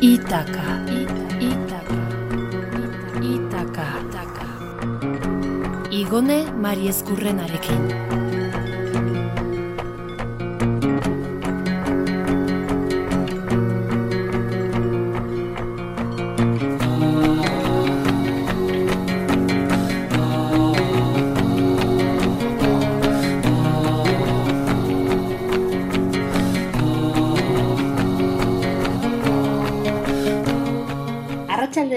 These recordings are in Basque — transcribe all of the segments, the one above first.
Itaka. Itaka. Itaka. Itaka. Igone Mari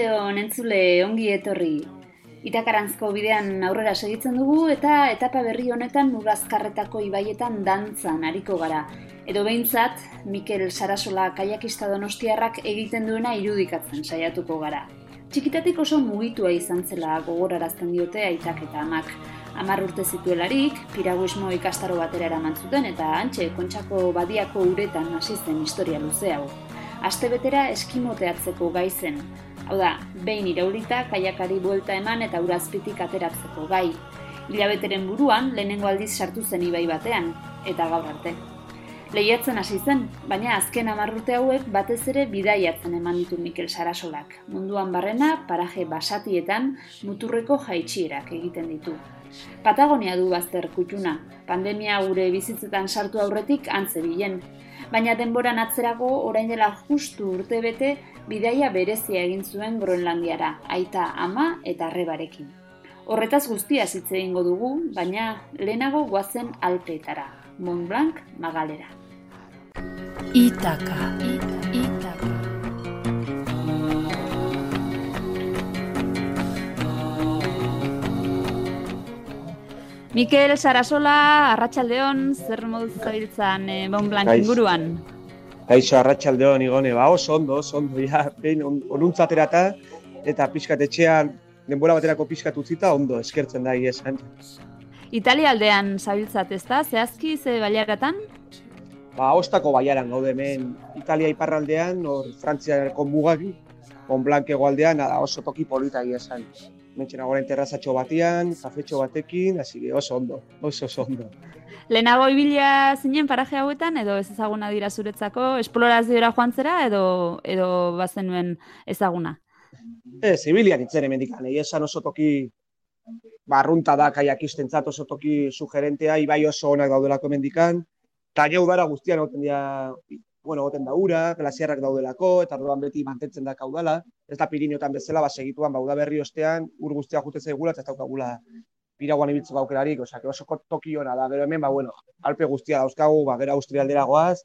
Arratsaldeon entzule ongi etorri. Itakarantzko bidean aurrera segitzen dugu eta etapa berri honetan Murazkarretako ibaietan dantzan ariko gara. Edo behintzat, Mikel Sarasola kaiakista donostiarrak egiten duena irudikatzen saiatuko gara. Txikitatik oso mugitua izan zela gogorarazten diote aitak eta amak. Amar urte zituelarik, piraguismo ikastaro batera eraman zuten eta antxe kontxako badiako uretan hasi zen historia luze hau. Aste betera eskimoteatzeko gai zen. Hau da, behin iraulita kaiakari buelta eman eta urazpitik ateratzeko gai. Hilabeteren buruan lehenengo aldiz sartu zen ibai batean, eta gaur arte. Lehiatzen hasi zen, baina azken amarrute hauek batez ere bidaiatzen eman ditu Mikel Sarasolak. Munduan barrena, paraje basatietan, muturreko jaitsierak egiten ditu. Patagonia du bazter kutxuna, pandemia gure bizitzetan sartu aurretik antze bilen. Baina denboran atzerago orain dela justu urte bete bidaia berezia egin zuen Groenlandiara, aita ama eta arrebarekin. Horretaz guztia hitz egingo dugu, baina lehenago goazen Alpeetara, Mont Blanc Magalera. Itaka. Itaka. Mikel Sarasola, Arratsaldeon, zer moduz zabiltzan eh, Mont Blanc Kaiz. inguruan? Kaixo arratsaldeon igone, ba oso ondo, oso ondo, ja, behin on, onuntzaterata, eta pixkat etxean, denbora baterako pixkat utzita, ondo, eskertzen da esan. Italia aldean zabiltzat, ezta? Zehazki ze baliaratan? Ba, ostako baiaran gaude hemen Italia iparraldean, hor Frantziako mugaki, on blankego aldean, da oso toki polita esan. Mentxena goren terrazatxo batean, kafetxo batekin, hasi oso ondo, oso oso ondo. Lehenago ibilia zinen paraje hauetan, edo ez ezaguna dira zuretzako, esploraziora joan zera, edo, edo bazenuen ezaguna? Ez, zibilian itzen emendikan, egia esan oso toki barrunta da kaiakistentzat oso toki sugerentea, ibai oso onak daudelako emendikan, eta udara guztian egoten dira, bueno, egoten da ura, glasiarrak daudelako, eta orduan beti mantentzen da kaudala, ez da Pirineotan bezala, ba, segituan, ba, uda berri ostean, ur guztia jute zaigula, eta ez daukagula piraguan ibiltzeko aukerarik, osea, oso toki ona da, gero hemen, ba, bueno, alpe guztia dauzkagu, ba, gero Austria aldera goaz,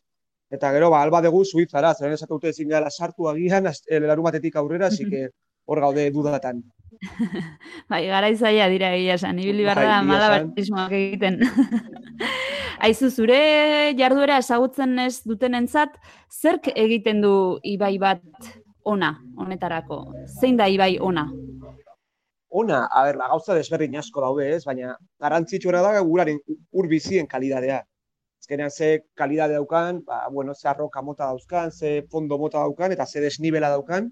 eta gero, ba, alba dugu Suizara, zeren esatu dute ezin gara sartu agian, eh, larumatetik aurrera, así que hor gaude dudatan. Bai, gara izaia dira egia esan, ibili behar Bai, malabarismoak egiten. Aizu, zure jarduera ezagutzen ez dutenentzat, zerk egiten du ibai bat ona, honetarako? Zein da ibai ona? Ona, a ber, gauza desberdin asko daude, ez, baina garrantzitsuena da uraren ur bizien kalidadea. Azkenean ze kalidade daukan, ba, bueno, ze arroka mota dauzkan, ze fondo mota daukan, eta ze desnibela daukan,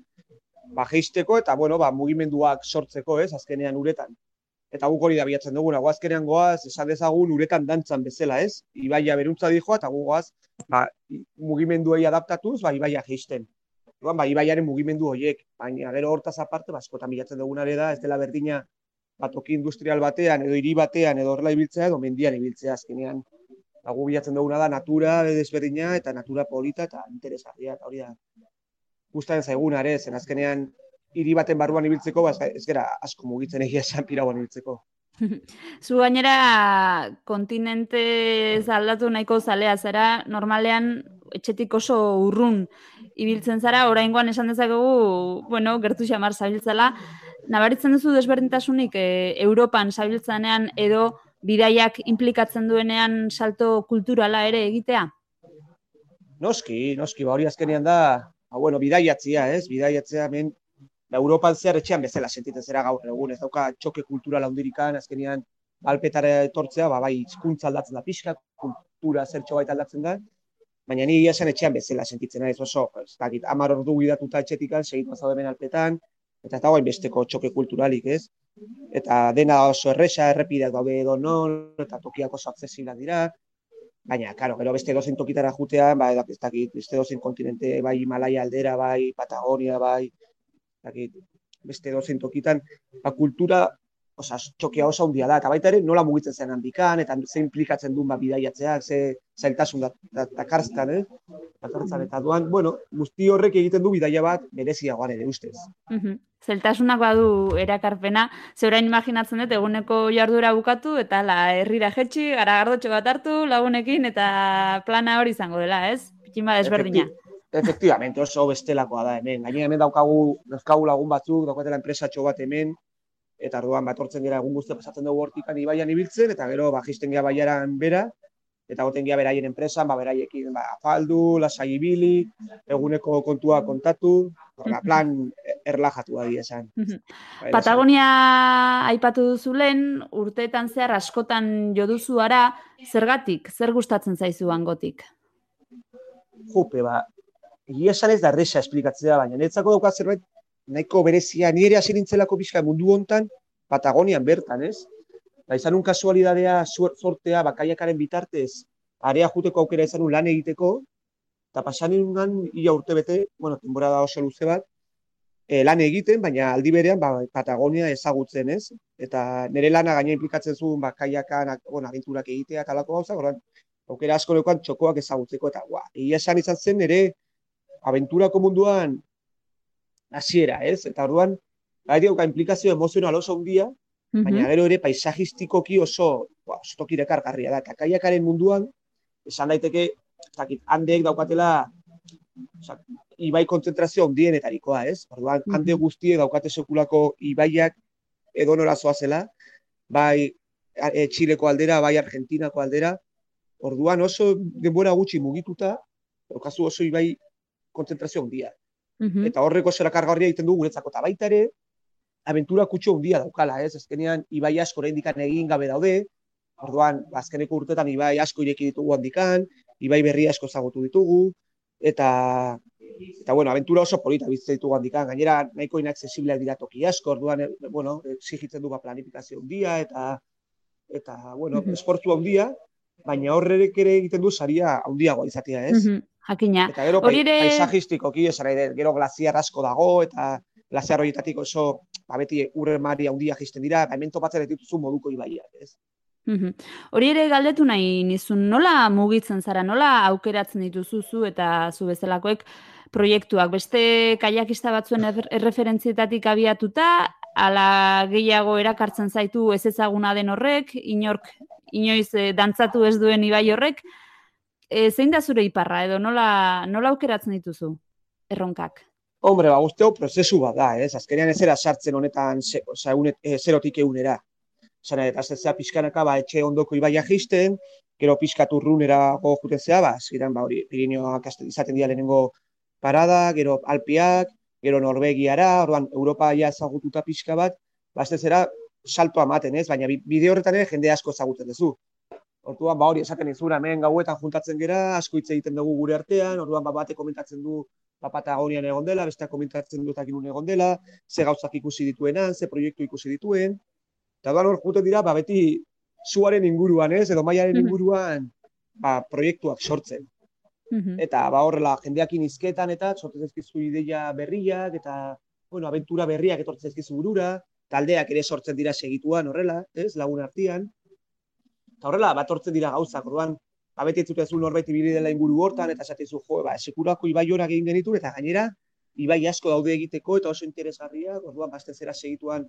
ba, jeisteko eta, bueno, ba, mugimenduak sortzeko, ez, azkenean uretan. Eta guk hori da bilatzen duguna, gu azkenean goaz, esan dezagun uretan dantzan bezala, ez? Ibaia beruntza dijoa, eta gu goaz, ba, mugimenduei adaptatuz, ba, ibaia jeisten. Orduan, ba, ibaiaren mugimendu horiek, baina gero hortaz aparte, ba, askotan bilatzen duguna ere da, ez dela berdina, ba, toki industrial batean, edo hiri batean, edo horrela ibiltzea, edo mendian ibiltzea azkenean. Ba, gu bilatzen duguna da, natura desberdina, eta natura polita, eta interesgarria, eta hori da, gustatzen zaiguna ere, zen azkenean, hiri baten barruan ibiltzeko, ba, ez ga- ez gera asko mugitzen egia esan piraguan ibiltzeko. Zu gainera kontinente aldatu nahiko zalea zara, normalean etxetik oso urrun ibiltzen zara, oraingoan esan dezakegu, bueno, gertu xamar zabiltzala, nabaritzen duzu desberdintasunik e, Europan zabiltzanean edo bidaiak implikatzen duenean salto kulturala ere egitea? Noski, noski, ba, hori azkenean da, ba, bueno, bidaiatzia, ez? Bidaiatzea hemen, ba, Europan zehar etxean bezala sentitzen zera gaur egun, ez dauka txoke kultural handirikan, azkenean alpetara etortzea, ba, bai, hizkuntza aldatzen da pixka, kultura zertxo baita aldatzen da, baina ni esan etxean bezala sentitzen naiz oso, ez dakit, amar ordu gidatuta etxetikan, segitu hemen alpetan, eta ez dago besteko txoke kulturalik, ez? Eta dena oso erresa, errepideak daude edo non, eta tokiak oso aksesiblak dira, baina, karo, gero beste dozen tokitara jutean, bai, ez dakit, beste dozen kontinente, bai, Himalaya aldera, bai, Patagonia, bai, dakit, beste dozen tokitan, ba, kultura, oza, txokia oso handia da, eta baita ere, nola mugitzen zen handikan, eta ze implikatzen duen, ba, bidaiatzeak, ze zailtasun da, da, da eh? eta duan, bueno, guzti horrek egiten du bidaia bat, bereziagoan ere, ustez. Mm Zeltasunak badu erakarpena, zeurain imaginatzen dut, eguneko jardura bukatu, eta la herrira jetxi, gara gardotxo bat hartu, lagunekin, eta plana hori izango dela, ez? Pikin desberdina. Efectivamente, oso bestelakoa da hemen. Gaina hemen daukagu, daukagu lagun batzuk, daukatela enpresa bat hemen, eta orduan batortzen gara egun guztia pasatzen dugu hortikan ibaian ibiltzen, eta gero bajisten gara baiaran bera, eta goten gira beraien enpresan, ba, beraiekin ba, afaldu, lasai ibili, eguneko kontua kontatu, ba, plan erlajatu da esan. Bai, Patagonia aipatu duzu lehen, urteetan zehar askotan joduzu ara, zergatik, zer gustatzen zaizu angotik? Jupe, ba, egia esan ez da resa esplikatzea, baina netzako dauka zerbait nahiko berezia, nire hasi nintzelako pixka mundu hontan, Patagonian bertan, ez? Ba, izan un kasualidadea, sortea, bakaiakaren bitartez, area juteko aukera izan un lan egiteko, eta pasan inungan, ia urte bete, bueno, temporada oso luze bat, e, lan egiten, baina aldi berean, ba, Patagonia ezagutzen, ez? Eta nire lana gaina implikatzen zuen, bakaiakan, bueno, agenturak egitea, talako gauza, goran, aukera asko leukan txokoak ezagutzeko, eta, gua, egia esan izan zen, nire, aventurako munduan hasiera, ez? Eta orduan, bai dauka implikazio emozional oso handia, baina gero ere paisajistikoki oso, ba, oso tokire kargarria da. Kakaiakaren munduan, esan daiteke, zakit, handeek daukatela, oza, ibai kontzentrazio handienetarikoa, ez? Orduan, hande guztie daukate sekulako ibaiak edo norazoa zela, bai e, Txileko aldera, bai Argentinako aldera, orduan oso denbora gutxi mugituta, daukazu oso ibai kontzentrazio handia. -hmm. Eta horreko zera kargarria egiten du guretzako. Eta baita ere, aventura kutxo handia daukala, ez? Azkenean, ibai asko oraindik egin gabe daude, orduan, azkeneko urtetan ibai asko ireki ditugu handikan, ibai berri asko zagutu ditugu, eta eta bueno, aventura oso polita bizitzen ditugu handikan, gainera nahiko inaccesibleak dira toki asko, orduan, e, bueno, exigitzen du ba planifikazio handia, eta eta, bueno, mm -hmm. esportu handia, baina horrek ere egiten du saria handiagoa izatea, ez? Jakina. Eta gero Hori ere... paisajistikoki esan gero glaziar asko dago, eta glaziar horietatik oso, ba, beti urre mari handia jisten dira, hemen topatzen dituzu moduko ibaiak, ez? Hori ere galdetu nahi nizun, nola mugitzen zara, nola aukeratzen dituzu zu eta zu bezalakoek proiektuak, beste kaiakista batzuen erreferentzietatik abiatuta, ala gehiago erakartzen zaitu ez ezaguna den horrek, inork, inoiz eh, dantzatu ez duen ibai horrek, e, zein da zure iparra edo nola, nola aukeratzen dituzu erronkak? Hombre, ba, guzteo prozesu bat da, ez? Azkenean ez era sartzen honetan ze, oza, unet, e, zerotik egunera. Zara, eta ez zera pixkanaka, ba, etxe ondoko ibaia jisten, gero pixkatu runera juten zea, ba, ziren, ba, hori, Pirineoak izaten dira lehenengo parada, gero Alpiak, gero Norvegiara, orduan, Europa ja ezagututa pixka bat, ba, ez zera salto amaten, ez? Baina bide horretan ere jende asko ezagutzen duzu. Orduan, ba hori esaten izura, hemen gauetan juntatzen gera, asko hitz egiten dugu gure artean, orduan, ba, bate komentatzen du ba, Patagonian egon dela, beste komentatzen du takin egon dela, ze gauzak ikusi dituenan, ze proiektu ikusi dituen. Eta orduan, hor juten dira, ba, beti zuaren inguruan, ez, edo maiaren inguruan, ba, proiektuak sortzen. Eta, ba, horrela, jendeakin izketan, eta sortzen ezkizu ideia berriak, eta, bueno, aventura berriak etortzen ezkizu burura, taldeak ere sortzen dira segituan, horrela, ez, lagun artean. Eta horrela, bat hortzen dira gauzak, orduan, abeti ez zuten norbait ibili dela inguru hortan, eta esaten zu, jo, ba, sekurako ibai egin genitu, eta gainera, ibai asko daude egiteko, eta oso interesgarria, orduan, bazte zera segituan,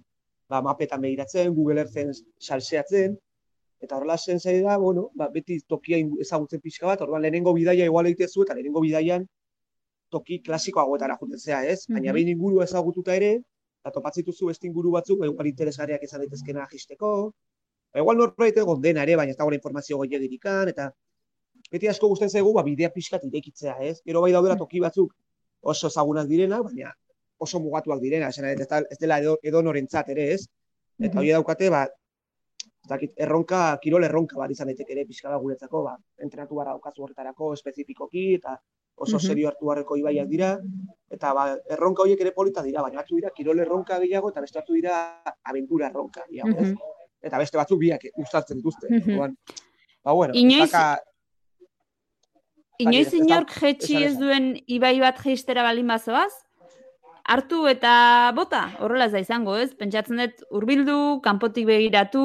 ba, mapetan behiratzen, Google Earthen salseatzen, eta horrela zen zai da, bueno, ba, beti tokia ezagutzen pixka bat, orduan, lehenengo bidaia igual egitezu, eta lehenengo bidaian toki klasikoa goetara juten zea, ez? Mm -hmm. Baina behin inguru ezagututa ere, eta topatzituzu beste inguru batzuk, igual interesgarriak izan daitezkena jisteko, Ba, igual norbait egon dena ere, baina ez dago informazio gehiagirikan, eta beti asko gusten zaigu, ba, bidea pixkat irekitzea, ez? Gero bai daudela toki batzuk oso ezagunak direna, baina oso mugatuak direna, esan ez, ez dela edo, edo norentzat ere, ez? Eta hori daukate, ba, dakit, erronka, kirol erronka bat izan daiteke ere pixka da guretzako, ba, entrenatu gara daukazu horretarako espezifikoki, eta oso serio hartu harreko ibaiak dira, eta ba, erronka horiek ere polita dira, baina batzu dira kirol erronka gehiago, eta beste dira aventura erronka, gehiago, ez? Eta beste batzuk biak gustatzen dituzte. Mm -hmm. ba, bueno, inoiz, inoiz ez da- inork jetxi ez duen ibai bat jeistera balin bazoaz? Hartu eta bota, horrela ez da izango, ez? Pentsatzen dut hurbildu, kanpotik begiratu,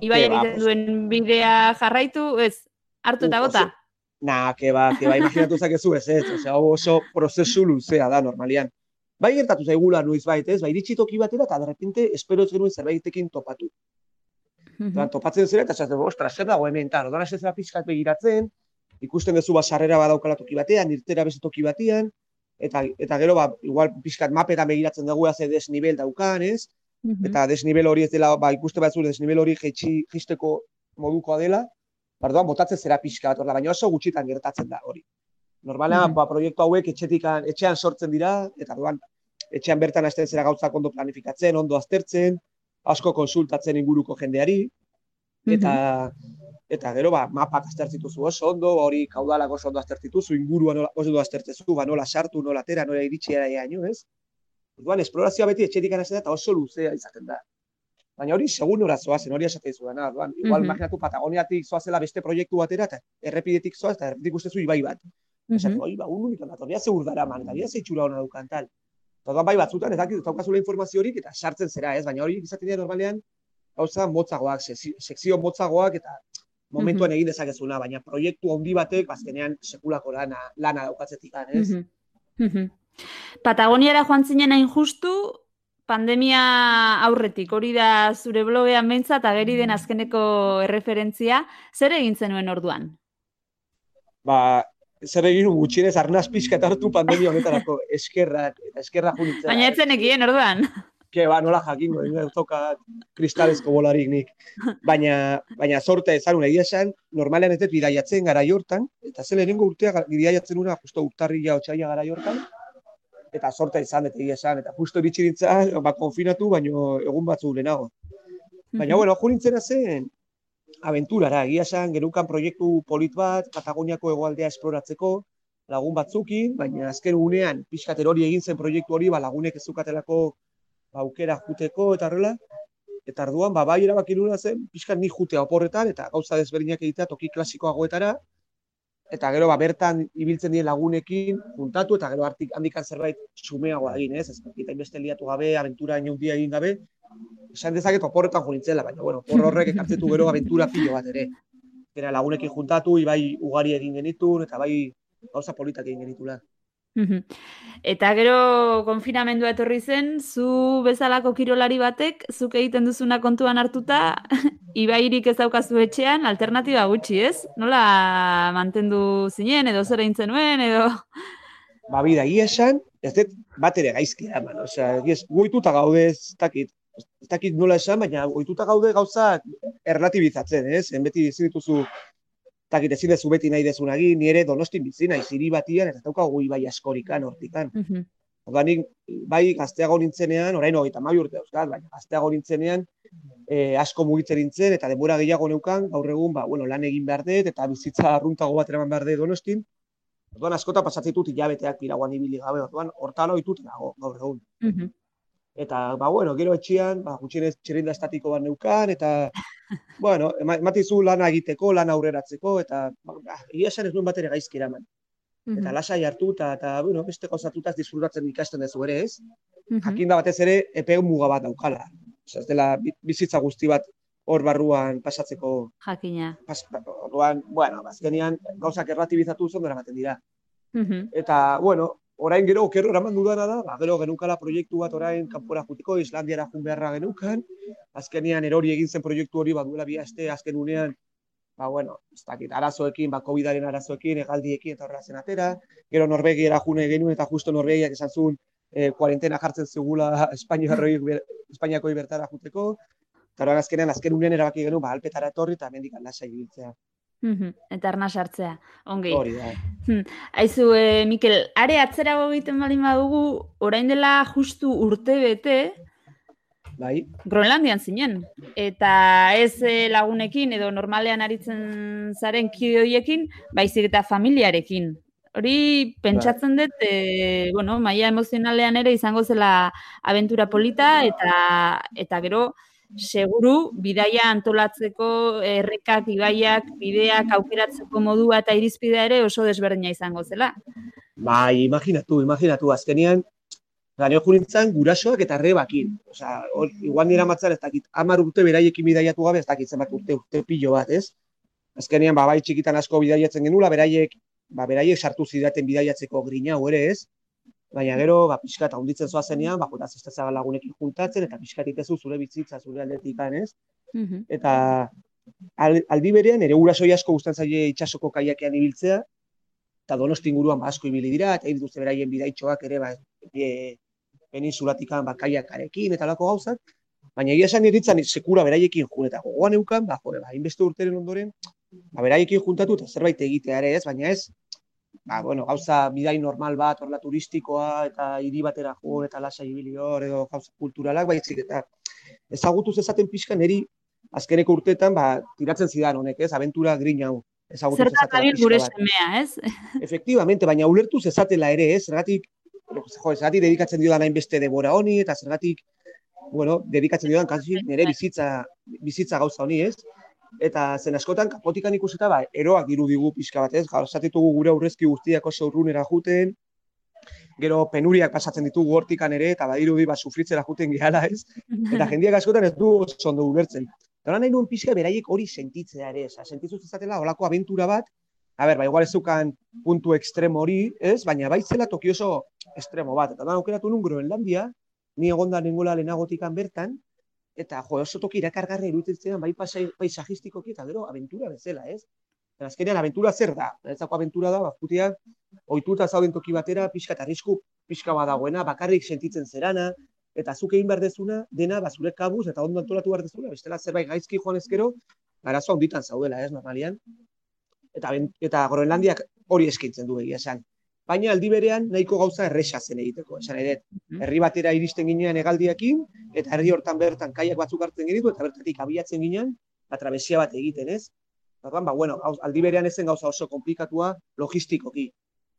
ibai Ke ba, egiten pues- duen bidea jarraitu, ez? Hartu eta bota. Na, que ba, que ba, imaginatu zakezu ez, ez, osea, hau oso prozesu luzea da, normalian. Bai gertatu zaigula noiz bait, ez, bai iritsi toki batera, eta derrepente, espero ez genuen zerbaitekin topatu. Mhm. Eta topatzen zera, eta esaten, ostras, zer dago hemen, eta orduan ez zera pixkat begiratzen, ikusten duzu ba sarrera badaukala toki batean, irtera beste toki batean, eta, eta gero, ba, igual pixkat mapetan begiratzen dugu ze desnivel daukan, ez? Mhm. eta desnivel hori ez dela, ba, ikuste batzu desnivel hori jetxi, jisteko modukoa dela, Orduan botatzen zera pixka bat, orda, baina oso gutxitan gertatzen da hori. Normalean, Mhm. ba, proiektu hauek etxetikan, etxean sortzen dira, eta orduan, etxean bertan hasten zera gauzak ondo planifikatzen, ondo aztertzen, asko konsultatzen inguruko jendeari, eta eta gero ba, mapak aztertzituzu oso ondo, hori kaudalak oso ondo aztertzituzu, ingurua nola, oso ondo aztertzezu, ba, nola sartu, nola atera, nola iritsi eraino, ez? Orduan, esplorazioa beti etxetik da, eta oso luzea izaten da. Baina hori segun ora zoazen, hori esaten zuen, orduan, igual Mhm. imaginatu Patagoniatik zoazela beste proiektu batera, eta errepidetik zoaz, eta errepidetik ustezu ibai bat. Esaten, Mhm. oi, ba, un Patagonia ze urdara man, eta ze itxura hona dukan, tal. Eta orduan bai batzutan, ez dakit, ez daukazula informaziorik, eta sartzen zera, ez? Baina hori izaten dira normalean, gauza motzagoak, sekzio motzagoak, eta momentuan egin dezakezuna, baina proiektu handi batek, bazkenean, sekulako lana, lana daukatzetik, ez? Mhm. Mhm. Patagoniara joan zinen hain justu, pandemia aurretik, hori da zure blogean behintzat ageri den azkeneko erreferentzia, zer egin zenuen orduan? Ba, zer egin gutxienez arnaz pixka hartu pandemia honetarako eskerrak, eta eskerra junitzea. Baina ez zenekien orduan. Ke, ba, nola jakingo, ez toka kristalezko bolarik nik. Baina, baina sorte ezarun egia esan, normalean ez dut bidaiatzen gara hortan, eta zen lehenengo urtea bidaiatzen una, justo urtarria otxaila gara hortan, eta sorte izan dut egia esan, eta justo iritsi nintzen, ba, konfinatu, baino egun batzu lehenago. Baina, bueno, jo nintzena zen, aventurara, egia esan, genukan proiektu polit bat, Patagoniako hegoaldea esploratzeko, lagun batzukin, baina azken unean, pixkat erori egin zen proiektu hori, ba, lagunek ez zukatelako ba, aukera juteko eta horrela, eta arduan, ba, bai erabaki nuna zen, pixkat ni jutea oporretan, eta gauza desberdinak egitea toki klasikoagoetara, eta gero ba, bertan ibiltzen dien lagunekin juntatu, eta gero hartik handikan zerbait xumeagoa egin, ez? Ez hainbeste liatu gabe, aventura inaundia egin gabe, esan dezaket oporretan jo nintzela, baina, bueno, opor horrek ekartzetu gero aventura pilo bat ere. Era lagunekin juntatu, ibai ugari egin genitun, eta bai gauza politak egin genitula. Eta gero konfinamendua etorri zen, zu bezalako kirolari batek, zuk egiten duzuna kontuan hartuta, ibairik ez daukazu etxean, alternatiba gutxi, ez? Nola mantendu zinen, edo zer egin zenuen, edo... Ba, bida, esan, ez dut bat ere gaizki eman, osea, egiz, goituta gaude, ez dakit, ez dakit nola esan, baina goituta gaude gauzak erlatibizatzen, ez? En beti ezin dituzu, dakit, ezin dezu beti nahi dezun egin, ni ere donostin bizi naiz hiri batian, eta ez daukagu bai askorikan, hortikan. Mhm. Orduan nik, bai, gazteago nintzenean, orain hogeita hamabi urte dauzkat, baina gazteago nintzenean, eh, asko mugitzen nintzen, eta denbora gehiago neukan, gaur egun, ba, bueno, lan egin behar dut, eta bizitza arruntago bat eraman behar dut donostin, Orduan askota pasatzen dut hilabeteak piraguan ibili gabe, orduan hortan ohitud nago gaur egun. Mhm. Eta, ba, bueno, gero etxean, ba, gutxienez txerinda estatiko bat neukan, eta, bueno, ema- ematizu lana egiteko, lana aurreratzeko, eta, ba, ba, egia esan ez nuen bat ere gaizki eraman. Eta Mhm. lasai hartu, eta, eta bueno, beste gauzatutaz disfrutatzen ikasten dezu ere, ez? Mhm. Jakinda batez ere, epe muga bat daukala. Osea, ez dela bi- bizitza guzti bat hor barruan pasatzeko, Jakina. pas, orduan, bueno, azkenean gauzak erlatibizatu zondo eramaten dira. Mhm. Eta, bueno, orain gero okerro eraman dudana da, ba, gero genukala proiektu bat orain kanpora jutiko, Islandiara jun beharra genukan, azkenean erori egin zen proiektu hori, ba, duela bi aste, azken unean, ba, bueno, ez dakit, arazoekin, ba, COVID-aren arazoekin, egaldiekin, eta horrela zen atera, gero Norvegiara june genuen, eta justo Norvegiak esan zuen, e, kuarentena jartzen zigula Espainiarroi, ber- Espainiakoi bertara juteko, eta orain azkenean, azken unean erabaki genuen, ba, alpetara etorri, eta mendik lasai ibiltzea. Eta arna sartzea. Ongi. Hori da. Aizu, e, Mikel, are atzerago egiten baldin badugu, orain dela justu urte bete, Bai, Groenlandian zinen. Eta ez eh, lagunekin edo normalean aritzen zaren kidoiekin, baizik eta familiarekin. Hori pentsatzen dut, e, bueno, maila emozionalean ere izango zela abentura polita eta eta gero seguru bidaia antolatzeko errekak, ibaiak, bideak aukeratzeko modua eta irizpidea ere oso desberdina izango zela. Bai, imaginatu, imaginatu, azkenean, Ganeo jurintzan gurasoak eta rebakin. Osa, igual nira matzar ez dakit, amar urte beraiekin bidaiatu gabe, ez dakit zenbat urte, urte pilo bat, ez? Azkenean, ba, bai txikitan asko bidaiatzen genula, beraiek, ba, beraiek sartu zidaten bidaiatzeko grina ere, ez? Baina gero, ba, pixka eta hunditzen zoa zenean, ba, jota zesteza lagunekin juntatzen, eta pixka itezu zure bitzitza, zure aldetik, ez? Mhm. Eta aldi berean, ere uraso asko guztan zaile itxasoko kaiakean ibiltzea, eta donosti inguruan ba, asko ibili dira, eta dituzte beraien bidaitxoak ere, ba, e, peninsulatik ba, kaiakarekin, eta lako gauzak, baina egia esan eritzen sekura beraiekin jun, eta gogoan eukan, ba, jode, ba, inbeste urteren ondoren, ba, beraiekin juntatu eta zerbait egitea ere ez, baina ez, ba, bueno, gauza bidai normal bat, horla turistikoa, eta hiri batera jo, eta lasa ibili hor, edo gauza kulturalak, baizik, eta ezagutu zezaten pixka neri, azkeneko urteetan, ba, tiratzen zidan honek, ez, aventura grin hau. Zertat abil gure semea, ez? Efectivamente, baina ulertu zezatela ere, ez, zergatik, jo, zergatik dedikatzen dio nahin beste debora honi, eta zergatik, bueno, dedikatzen dio da, kasi, nire bizitza, bizitza gauza honi, ez? Eta zen askotan kapotikan ikusita ba eroak digu pixka bat, ez? Gaur gure aurrezki guztiak oso urrunera juten. Gero penuriak pasatzen ditugu hortikan ere eta badirudi ba sufritzera juten gehala, ez? Eta jendiak askotan ez du oso ondo ulertzen. Eta nahi nuen pixka beraiek hori sentitzea ere, ez? Sentitu zezatela holako abentura bat, a ber, ba igual ez zukan puntu ekstremo hori, ez? Baina baitzela toki oso estremo bat. Eta da aukeratu nun Groenlandia, ni egonda nengola lehenagotikan bertan, eta jo, oso toki irakargarri iruditzen bai paisajistikoki eta gero aventura bezala, ez? Eta azkenean aventura zer da? Ezako aventura da, bakutia, ohituta zauden toki batera, pixka eta arrisku pixka badagoena, bakarrik sentitzen zerana, eta zuk egin behar dezuna, dena, bazure kabuz, eta ondo antolatu behar dezuna, bestela zerbait gaizki joan ezkero, arazoa onditan zaudela, ez, normalian. Eta, eta Groenlandiak hori eskaintzen du egia esan baina aldi berean nahiko gauza erresa zen egiteko. Esan ere, mhm. herri batera iristen ginean egaldiakin, eta herri hortan bertan kaiak batzuk hartzen genitu, eta bertatik abiatzen ginean, atrabesia bat egiten, ez? Orduan, ba, bueno, aldi berean ezen gauza oso komplikatua logistikoki.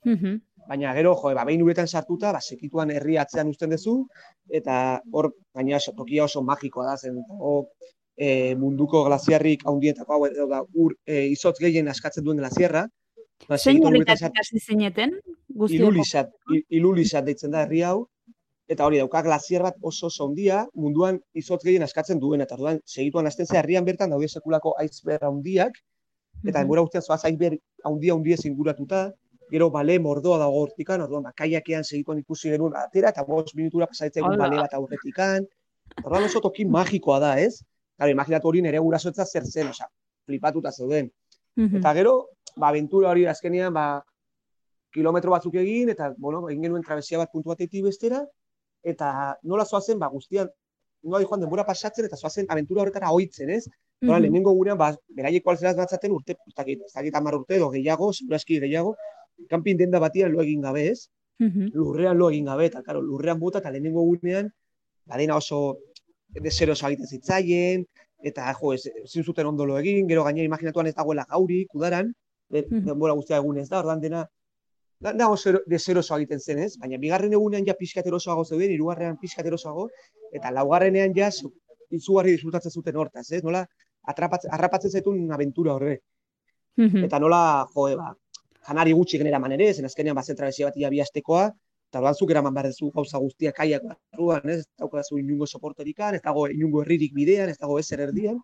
Mhm. Baina gero, jo, ba, behin uretan sartuta, ba, sekituan herri atzean usten duzu, eta hor, baina tokia oso magikoa da zen, o, e, munduko glaziarrik haundietako hau, edo da, ur, e, izotz gehien askatzen duen glaziarra, Ba, Zein hasi zineten? Ilulizat, ilulizat deitzen da herri hau, eta hori dauka glaziar bat oso oso handia munduan izotz gehien askatzen duen, eta orduan segituan hasten ze herrian bertan daude sekulako aizber handiak, eta -hmm. guztian zoaz aizber handia handia zinguratuta, gero bale mordoa dago hortikan, orduan bakaiakean segituan ikusi genuen atera, eta bost minutura pasaitzen bale bat aurretikan, orduan oso toki magikoa da, ez? Claro, imaginatu hori nere gurasoetza zer zen, osea, flipatuta zeuden. Eta gero, ba, aventura hori azkenean, ba, kilometro batzuk egin, eta, bueno, egin genuen trabesia bat puntu batetik bestera, eta nola zoazen, ba, guztian, nola joan denbora pasatzen, eta zoazen aventura horretara oitzen, ez? Mm -hmm. lehenengo gurean, ba, beraieko alzeraz batzaten urte, ez dakit, amar urte, edo gehiago, seguraski gehiago, kanpin denda batian lo egin gabe, ez? Mm Lurrean lo egin gabe, eta, karo, lurrean bota, eta lehenengo gurean, ba, dena oso desero egiten zitzaien, eta jo, ez, zuten ondo lo egin, gero gainera imaginatuan ez dagoela gauri, kudaran, denbora guztia egun ez da, ordan dena, da, da oso deseroso egiten zen ez, baina bigarren egunean ja pixkat erosoago zeuden, irugarrean pixkat erosoago, eta laugarrenean ja izugarri disfrutatzen zuten hortaz, ez, nola, harrapatzen zetun aventura horre. Eta nola, jo, ba, janari gutxi genera manere, zen azkenean bazen trabesia bat ia biastekoa, eta ordan zuk eraman behar dezu gauza guztiak kaiak barruan, ez, ez daukazu inungo soporterikan, ez dago inungo herririk bidean, ez dago ezer erdian,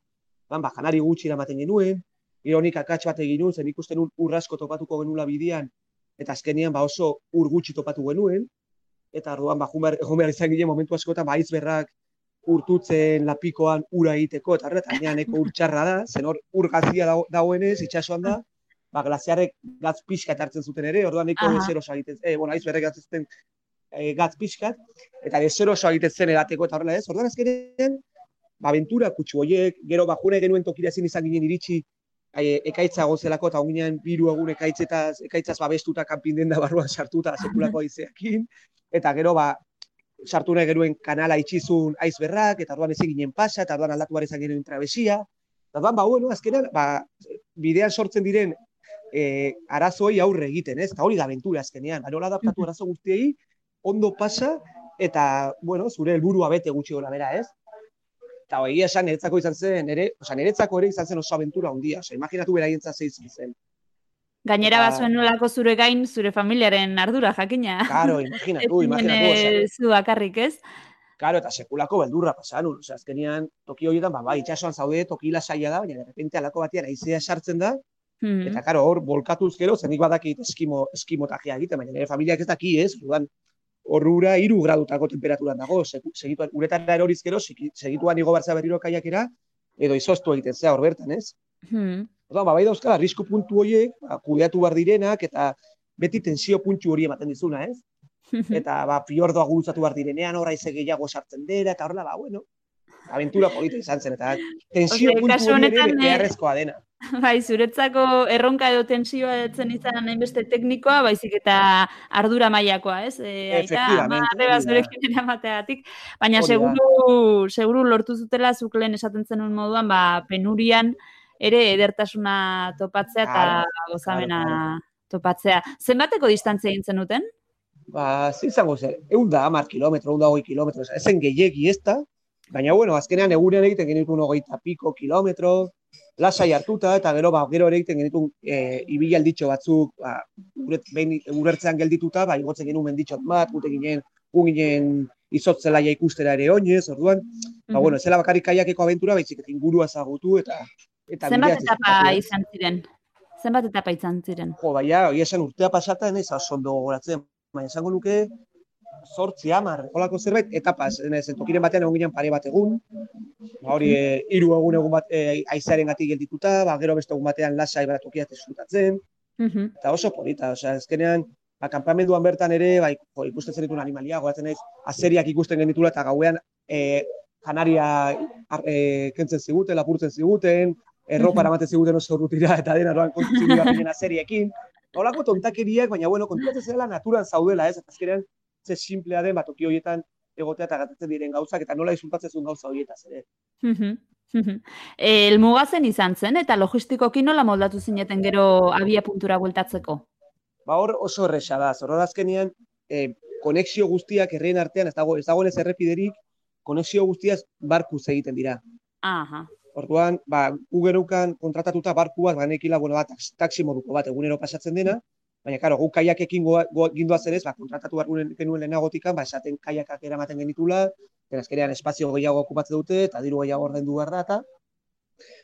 ban, ba, janari gutxi eramaten genuen, ironik akats bat egin nuen, zen ikusten un urrasko topatuko genula bidean, eta azkenean ba oso ur gutxi topatu genuen, eta orduan ba, jumer, jumer izan ginen momentu askotan ba, berrak urtutzen lapikoan ura egiteko, eta horretan, neko urtxarra da, zen hor ur gazia dagoenez, itxasuan da, ba, glaziarrek gatz pixka hartzen zuten ere, orduan neko desero egiten, eh, bueno, aizberrek gatzten e, gatz pixka, eta desero egiten zen edateko eta horrela ez, orduan azkenean, ba, aventura kutsu horiek, gero ba, june genuen tokira ezin izan ginen iritsi, e, ekaitza gozelako, eta onginean biru egun ekaitzetaz, ekaitzaz babestuta kanpin den da barruan sartuta sekulako aizeakin, eta gero ba, sartu nahi genuen kanala itxizun aizberrak, eta orduan ezin ginen pasa, eta orduan aldatu izan genuen trabesia, eta orduan, ba, bueno, azkenean, ba, bidean sortzen diren e, arazoei aurre egiten, ez? Eta hori da aventura azkenean, ba, nola adaptatu arazo guztiei, ondo pasa, eta, bueno, zure helburua bete gutxi gora bera, ez? Eta egia esan niretzako izan zen, ere, oza, niretzako ere izan zen oso aventura handia, oza, imaginatu beraientzat ze izan zen. Gainera Eta- bazuen nolako zure gain, zure familiaren ardura, jakina. Ez imaginatu, imaginatu, oza, eh, zu bakarrik, ez? Karo, eta sekulako beldurra pasan, nun. Osea, azkenean, toki horietan, ba, bai, itxasoan zaude, toki lasaia da, baina, de repente, alako batean, aizea sartzen da, Mhm. eta, karo, hor, bolkatuz gero, zenik badakit eskimo, eskimotajea egiten, baina nire familiak ez daki, ez, orduan, horrura hiru gradutako temperaturan dago, segituan, uretara eroriz gero, segi- segituan igo barza berriro kaiakera, edo izoztu egiten zea hor bertan, ez? Mhm. Orduan, ba, bai dauzkala, arrisku puntu horiek, ba, kudeatu behar direnak, eta beti tensio puntu hori ematen dizuna, ez? eta ba, fiordoa gurutzatu behar direnean, horra ize gehiago sartzen dela, eta horrela, ba, bueno, aventura polita izan zen, eta tensio Osea, puntu hori ere honetan, eh, beharrezkoa dena. Bai, zuretzako erronka edo tensioa etzen izan hainbeste teknikoa, baizik eta ardura mailakoa, ez? E, ama, arreba da. zurekin eramateagatik. Baina seguru, seguru lortu zutela zuk lehen esaten zenuen moduan, ba, penurian ere edertasuna topatzea eta gozamena topatzea. Zenbateko distantzia egin zenuten? Ba, ze izango zen, egun da, amar kilometro, egun da hogei kilometro, ez zen gehiegi ez da, baina, bueno, azkenean egunean egiten genituen hogeita piko kilometro, lasai hartuta, eta gero, ba, gero ere egiten genituen e, ibialditxo batzuk, ba, uret, behin urertzean geldituta, ba, igotzen genuen menditxot bat, gute ginen, ginen izotzelaia ikustera ere oinez, orduan, ba, Mhm. bueno, ez zela bakarrik kaiakeko aventura, baizik eta ingurua ezagutu, eta, eta Zenbat etapa ez? izan ziren? Zenbat etapa izan ziren? Jo, baina, hori esan urtea pasatan ez oso ondo gogoratzen, baina esango nuke, zortzi hamar, holako zerbait, etapa, zen, tokiren batean egon ginen pare bat egun, ba, hori e, hiru egun egun bat e, aizearen gatik geldituta, ba, gero beste egun batean lasai bat tokia disfrutatzen, Mhm. eta oso polita, osea, azkenean, ba, kanpamenduan bertan ere, ba, ikusten zenituen animalia, goatzen naiz, azeriak ikusten genitula, eta gauean, e, janaria ar, e, kentzen ziguten, lapurtzen ziguten, erropa eramaten ziguten oso urrutira, eta dena dira ginen azeriekin. Holako tontakeriak, baina, bueno, konturatzen zela naturan zaudela, ez? Azkenean, ze simplea den, ba, toki horietan egotea eta gatatzen diren gauzak, eta nola disfrutatzen zuen gauza horietaz ere. Mhm, mhm. Eh, Helmuga zen izan zen, eta logistikoki nola moldatu zineten gero abia puntura bueltatzeko? Ba, hor oso erresa da, zorra azkenean, e, konexio guztiak herrien artean, ez dago, ez dagoenez errepiderik, konexio guztiaz barkuz egiten dira. Aha. Orduan, ba, gu gerukan kontratatuta barku bat, banekila, bueno, bat, taxi moduko bat egunero pasatzen dena, baina, karo, gu kaiakekin gindoaz ere, ba, kontratatu behar genuen- lehenagotikan, ba, esaten kaiakak eramaten genitula, eta azkenean espazio gehiago okupatzen dute, eta diru gehiago ordaindu behar da, eta,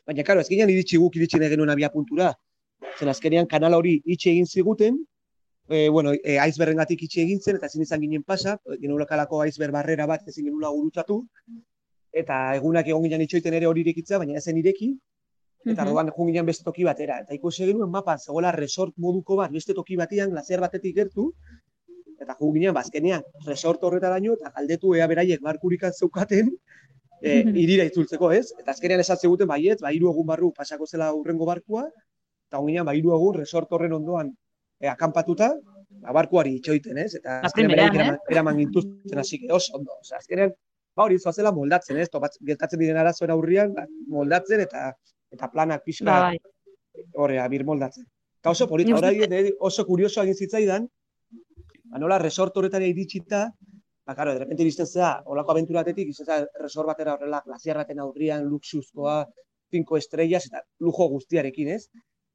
baina, karo, ez ginen iritsi guk iritsi nahi genuen abia puntura, zen azkenean kanal hori itxi egin ziguten, e, bueno, e, aizberrengatik itxi egin zen, eta ezin izan ginen pasa, genulekalako aizber barrera bat ezin genula gurutzatu, eta egunak egon ginen itxoiten ere hori irekitza, baina ezen ireki, eta orduan joan ginen beste toki batera. Eta ikusi genuen mapan zegoela resort moduko bat, beste toki batean, glaziar batetik gertu, eta joan ginen, bazkenean, resort horretaraino, eta galdetu ea beraiek barkurikan zeukaten, e, irira itzultzeko, ez? Eta azkenean esan ziguten baietz, ba, hiru egun barru pasako zela urrengo barkua, eta joan ginen, ba, hiru egun resort horren ondoan e, akanpatuta, ba, barkuari itxoiten, ez? Eta azkenean beraiek eraman, eraman gintuzten, hasi oso ondo. Osea, azkenean, ba, hori zoazela moldatzen, ez? Topat, gertatzen diren arazoen aurrian, ba, moldatzen eta eta planak pixka Ba, bai. horrea, bir moldatzen. Eta oso polita, orain oso kurioso egin zitzaidan, ba, nola resort horretara iritsita, ba, karo, de repente iristen zea, olako aventura batetik, izan resort batera horrela, glaziar baten aurrian, luxuzkoa, 5 estrellas, eta lujo guztiarekin, ez?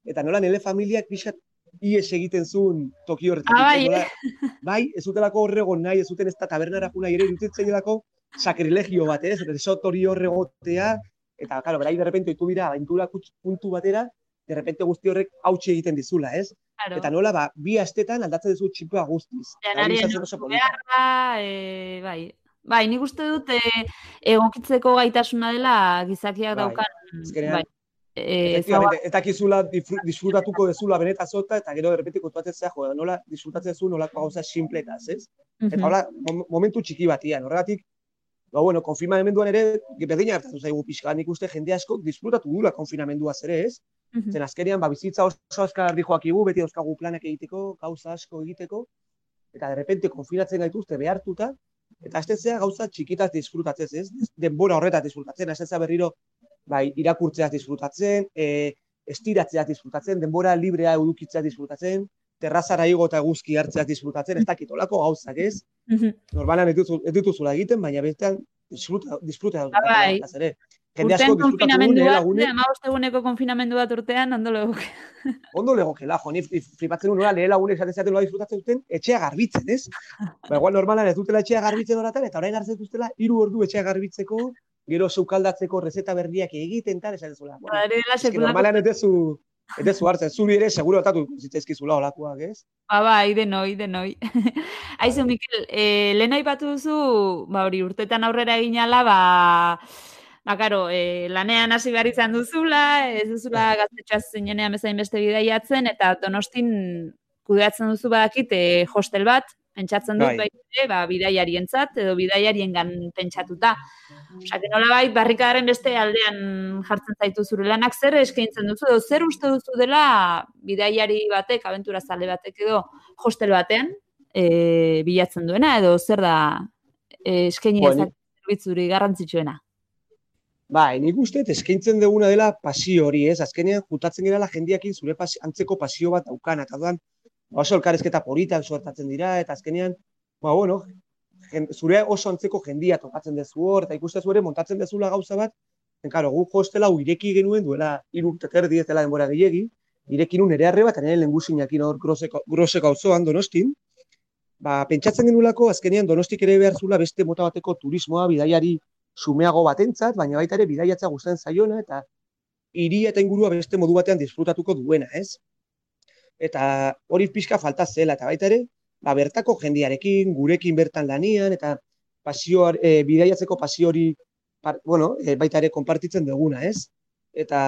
Eta nola nire familiak pixat ies egiten zuen toki horretik. Ah, bai, bai, ez zutelako horregon nahi, ez zuten ez da tabernara juna ere, zelako sakrilegio bat, ez? Resort hori horregotea, eta, karo, berai, de repente, oitu dira, aventura puntu batera, de repente guzti horrek hautsi egiten dizula, ez? Claro. Eta nola, ba, bi astetan aldatzen duzu txipua guztiz. Janarien polita. beharra, e, bai. Bai, nik uste dut e, egokitzeko gaitasuna dela gizakiak Bai, daukan. azkenean, bai. E, Efectivamente, eta kizula disfrutatuko dezula beneta zota, eta gero de repente kontuatzen zea, jo, nola disfrutatzen zu nolako gauza simpletaz, ez? Eta hola, mom- momentu txiki batian, horregatik, ba, bueno, konfinamenduan ere, berdina gertatu zaigu pixka, nik uste jende asko disfrutatu dula konfinamenduaz ere, ez? Mhm. Zen azkenean, ba, bizitza oso azkar joakigu, beti dauzkagu planak egiteko, gauza asko egiteko, eta de repente konfinatzen gaituzte behartuta, eta azten gauza txikitaz disfrutatzen, ez? Denbora horretaz disfrutatzen, azten berriro, bai, irakurtzeaz disfrutatzen, e, estiratzeaz disfrutatzen, denbora librea edukitzeaz disfrutatzen, terrazara igo eta eguzki hartzeaz disfrutatzen, ez dakit olako gauzak, ez? Mhm. Normalan ez, dituzu, ez dituzula egiten, baina bestean disfruta, disfruta Ah, bai. ere. Jende asko disfrutatu du konfinamendu nire bat, lagunek, amabost eguneko konfinamendu bat urtean, ondo legoke. ondo legokela, jo, ni flipatzen nola, nire lagunek esaten zaten nola disfrutatzen duten, etxea garbitzen, ez? ba, igual normalan ez dutela etxea garbitzen horatan, eta orain hartzen dutela, hiru ordu etxea garbitzeko, gero sukaldatzeko rezeta berriak egiten, tal, esaten zuela. Bueno, Hori dela normalan ez dezu, ez dezu hartzen, zuri ere, seguro otatu zitzaizkizula olakoak, ez? Ba, bai, denoi, denoi. Aizu, Mikel, e, lehen aipatu duzu, ba, hori, urtetan aurrera eginala, ba, ba, karo, e, lanean hasi behar izan duzula, ez duzula gaztetxoaz zinenean bezain beste bidaiatzen, eta donostin kudeatzen duzu badakit, e, hostel bat, pentsatzen dut, Bai. bai, ere, ba, bidaiarientzat edo bidaiariengan pentsatuta. Osea, que nolabait barrikadaren beste aldean jartzen zaitu zure lanak zer eskaintzen duzu edo zer uste duzu dela bidaiari batek, abentura zale batek edo hostel batean e, bilatzen duena edo zer da e, eskaini Bueno, zerbitzuri garrantzitsuena. Bai, nik uste eskaintzen duguna dela pasio hori, ez? Azkenean, jutatzen gerala jendiakin zure pasi, antzeko pasio bat daukana, eta dudan, oso elkarrezketa politak suertatzen dira, eta azkenean, ba, bueno, jen, zure oso antzeko jendia topatzen dezu hor, eta ikuste ere montatzen dezula gauza bat, en, karo, gu hostela ireki genuen duela hiru urte eta erdi ez dela denbora gehiegi, ireki nun ere arre bat, nire lengusinakin hor groseko, groseko auzoan donostin, ba, pentsatzen genulako azkenean donostik ere behar zula beste mota bateko turismoa, bidaiari sumeago batentzat, baina baita ere bidaiatza gustatzen zaiona eta hiria eta ingurua beste modu batean disfrutatuko duena, ez? Eta hori pixka falta zela, eta baita ere, ba, bertako jendiarekin, gurekin bertan lanian, eta pasio, e, bidaiatzeko pasio hori, bueno, e, baita ere konpartitzen duguna, ez? Eta,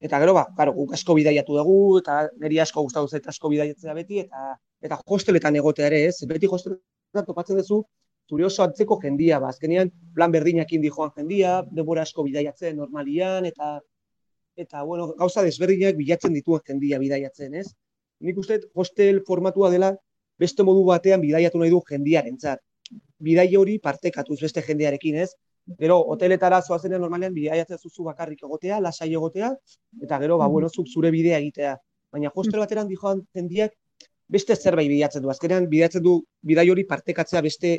eta gero, ba, claro, guk asko bidaiatu dugu, eta niri asko gustatu zait asko bidaiatzea beti, eta eta hosteletan egotea ere, ez? Beti hosteletan topatzen duzu, zure oso antzeko jendia, ba, azkenean plan berdinakin di joan jendia, denbora asko bidaiatzen normalian, eta eta bueno, gauza desberdinak bilatzen dituen jendia bidaiatzen, ez? Nik uste hostel formatua dela beste modu batean bidaiatu nahi du jendiarentzat. Bidai hori partekatuz beste jendearekin, ez? Gero, hoteletara zoazenean normalean bidaiatzen zuzu bakarrik egotea, lasai egotea, eta gero, ba, bueno, zuk zure bidea egitea. Baina hostel bateran dijoan jendiak beste zerbait bilatzen du. Azkenean bilatzen du bidai hori partekatzea beste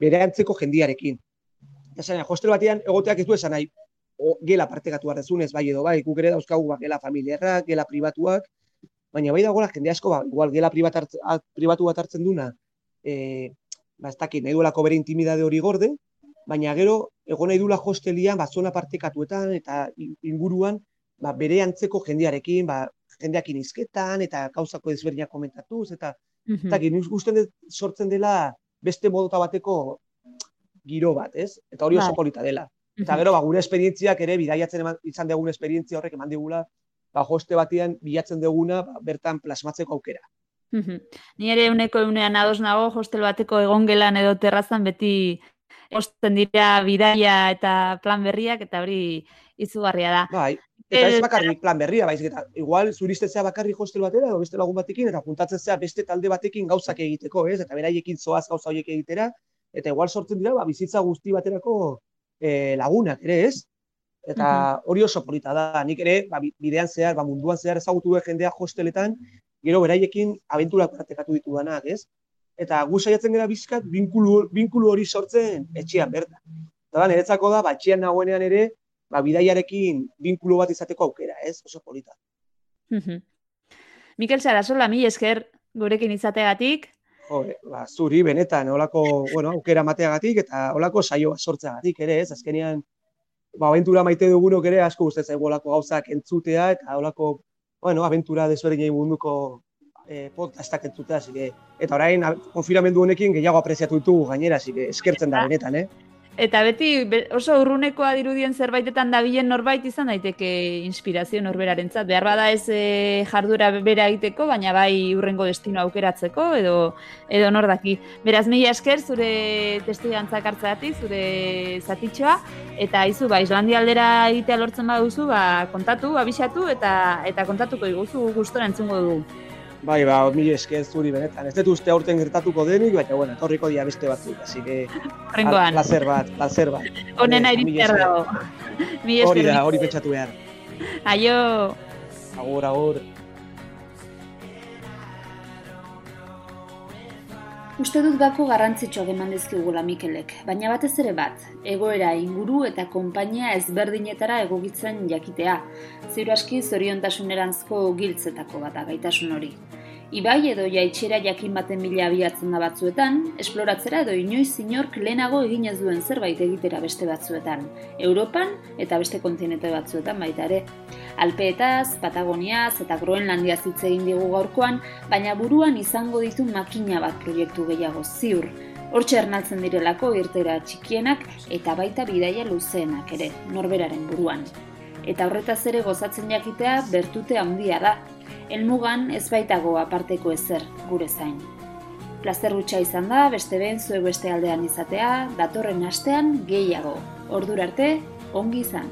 bere antzeko jendiarekin. Esan, hostel batean egoteak ez du esan nahi, o, gela partekatu behar bai edo bai, guk ere dauzkagu ba, gela familiarrak, gela pribatuak, baina bai dagoela jende asko, ba, igual gela pribat hartz, pribatu bat hartzen duna, e, ba, ez dakit, nahi duelako bere intimidade hori gorde, baina gero, egon nahi duela hostelian, ba, zona partekatuetan eta in- inguruan, ba, bere antzeko jendearekin, ba, jendeakin izketan, eta gauzako ezberdinak komentatuz, eta eta nik usten dut sortzen dela beste modota bateko giro bat, ez? Eta hori oso Bai. polita dela. Eta gero, ba, gure esperientziak ere, bidaiatzen eman, izan dugun esperientzia horrek eman digula, ba, hoste batean bilatzen duguna, ba, bertan plasmatzeko aukera. Ni ere uneko unean ados nago hostel bateko egongelan edo terrazan beti osten dira bidaia eta plan berriak eta hori izugarria da. Bai, eta ez bakarrik plan berria, baizik eta igual zuristetzea bakarrik hostel batera edo beste lagun batekin eta juntatzen zea beste talde batekin gauzak egiteko, ez? Eta beraiekin zoaz gauza horiek egitera eta igual sortzen dira ba, bizitza guzti baterako eh, lagunak ere, ez? Eta hori oso polita da. Nik ere ba, bi- bidean zehar, ba, munduan zehar ezagutu dut jendea hosteletan, gero beraiekin abenturak partekatu ditudanak, ez? Eta gu saiatzen gara bizkat binkulu, binkulu hori sortzen etxean bertan. Eta da, niretzako da, ba, etxean nagoenean ere, ba, bidaiarekin binkulu bat izateko aukera, ez? Oso polita. Mhm. Mikel Sarasola, mi esker gurekin izategatik. Jo, eh, ba, zuri benetan olako, bueno, aukera mateagatik eta olako saioa sortzeagatik ere, ez? Azkenean, ba, abentura maite dugunok ere asko gustatzen zaigu olako gauzak entzutea eta olako, bueno, abentura desberdinei munduko eh, podcastak entzutea, que, eta orain konfinamendu honekin gehiago apreziatu ditugu gainera, que eskertzen da benetan, eh? Eta beti be- oso urrunekoa dirudien zerbaitetan dabilen norbait izan daiteke inspirazio norberarentzat. Behar bada ez e, jardura bera egiteko, baina bai urrengo destino aukeratzeko edo edo nor daki. Beraz mila esker zure testigantzak hartzeagatik, zure zatitxoa eta izu ba Islandia aldera egitea lortzen baduzu, ba kontatu, abisatu eta eta kontatuko diguzu gustora entzungo dugu. Bai, ba, mila esker zuri benetan. Ez dut uste aurten gertatuko denik, baina, bueno, etorriko dira beste batzuk, así que, Horrengoan, placer bat, placer bat. honena Vale, mila iritzear esker. dago. Hori da, hori pentsatu behar. Aio. Agur, agur. Uste dut gako garrantzitsuak eman dizkigula Mikelek, baina batez ere bat, egoera inguru eta konpainia ezberdinetara egokitzen jakitea, ziur aski zoriontasuneranzko giltzetako bat gaitasun hori. Ibai edo jaitxera jakin baten mila abiatzen da batzuetan, esploratzera edo inoiz inork lehenago egin ez duen zerbait egitera beste batzuetan, Europan eta beste kontinente batzuetan baita ere. Alpeetaz, Patagoniaz eta Groenlandia hitz egin digu gaurkoan, baina buruan izango ditu makina bat proiektu gehiago ziur. Hortxe ernaltzen direlako irtera txikienak eta baita bidaia luzeenak ere, norberaren buruan. Eta horretaz ere gozatzen jakitea bertute handia da, elmugan ez baitago aparteko ezer gure zain. Plazer izan da, beste ben zuek beste aldean izatea, datorren astean gehiago. Ordura arte, ongi izan.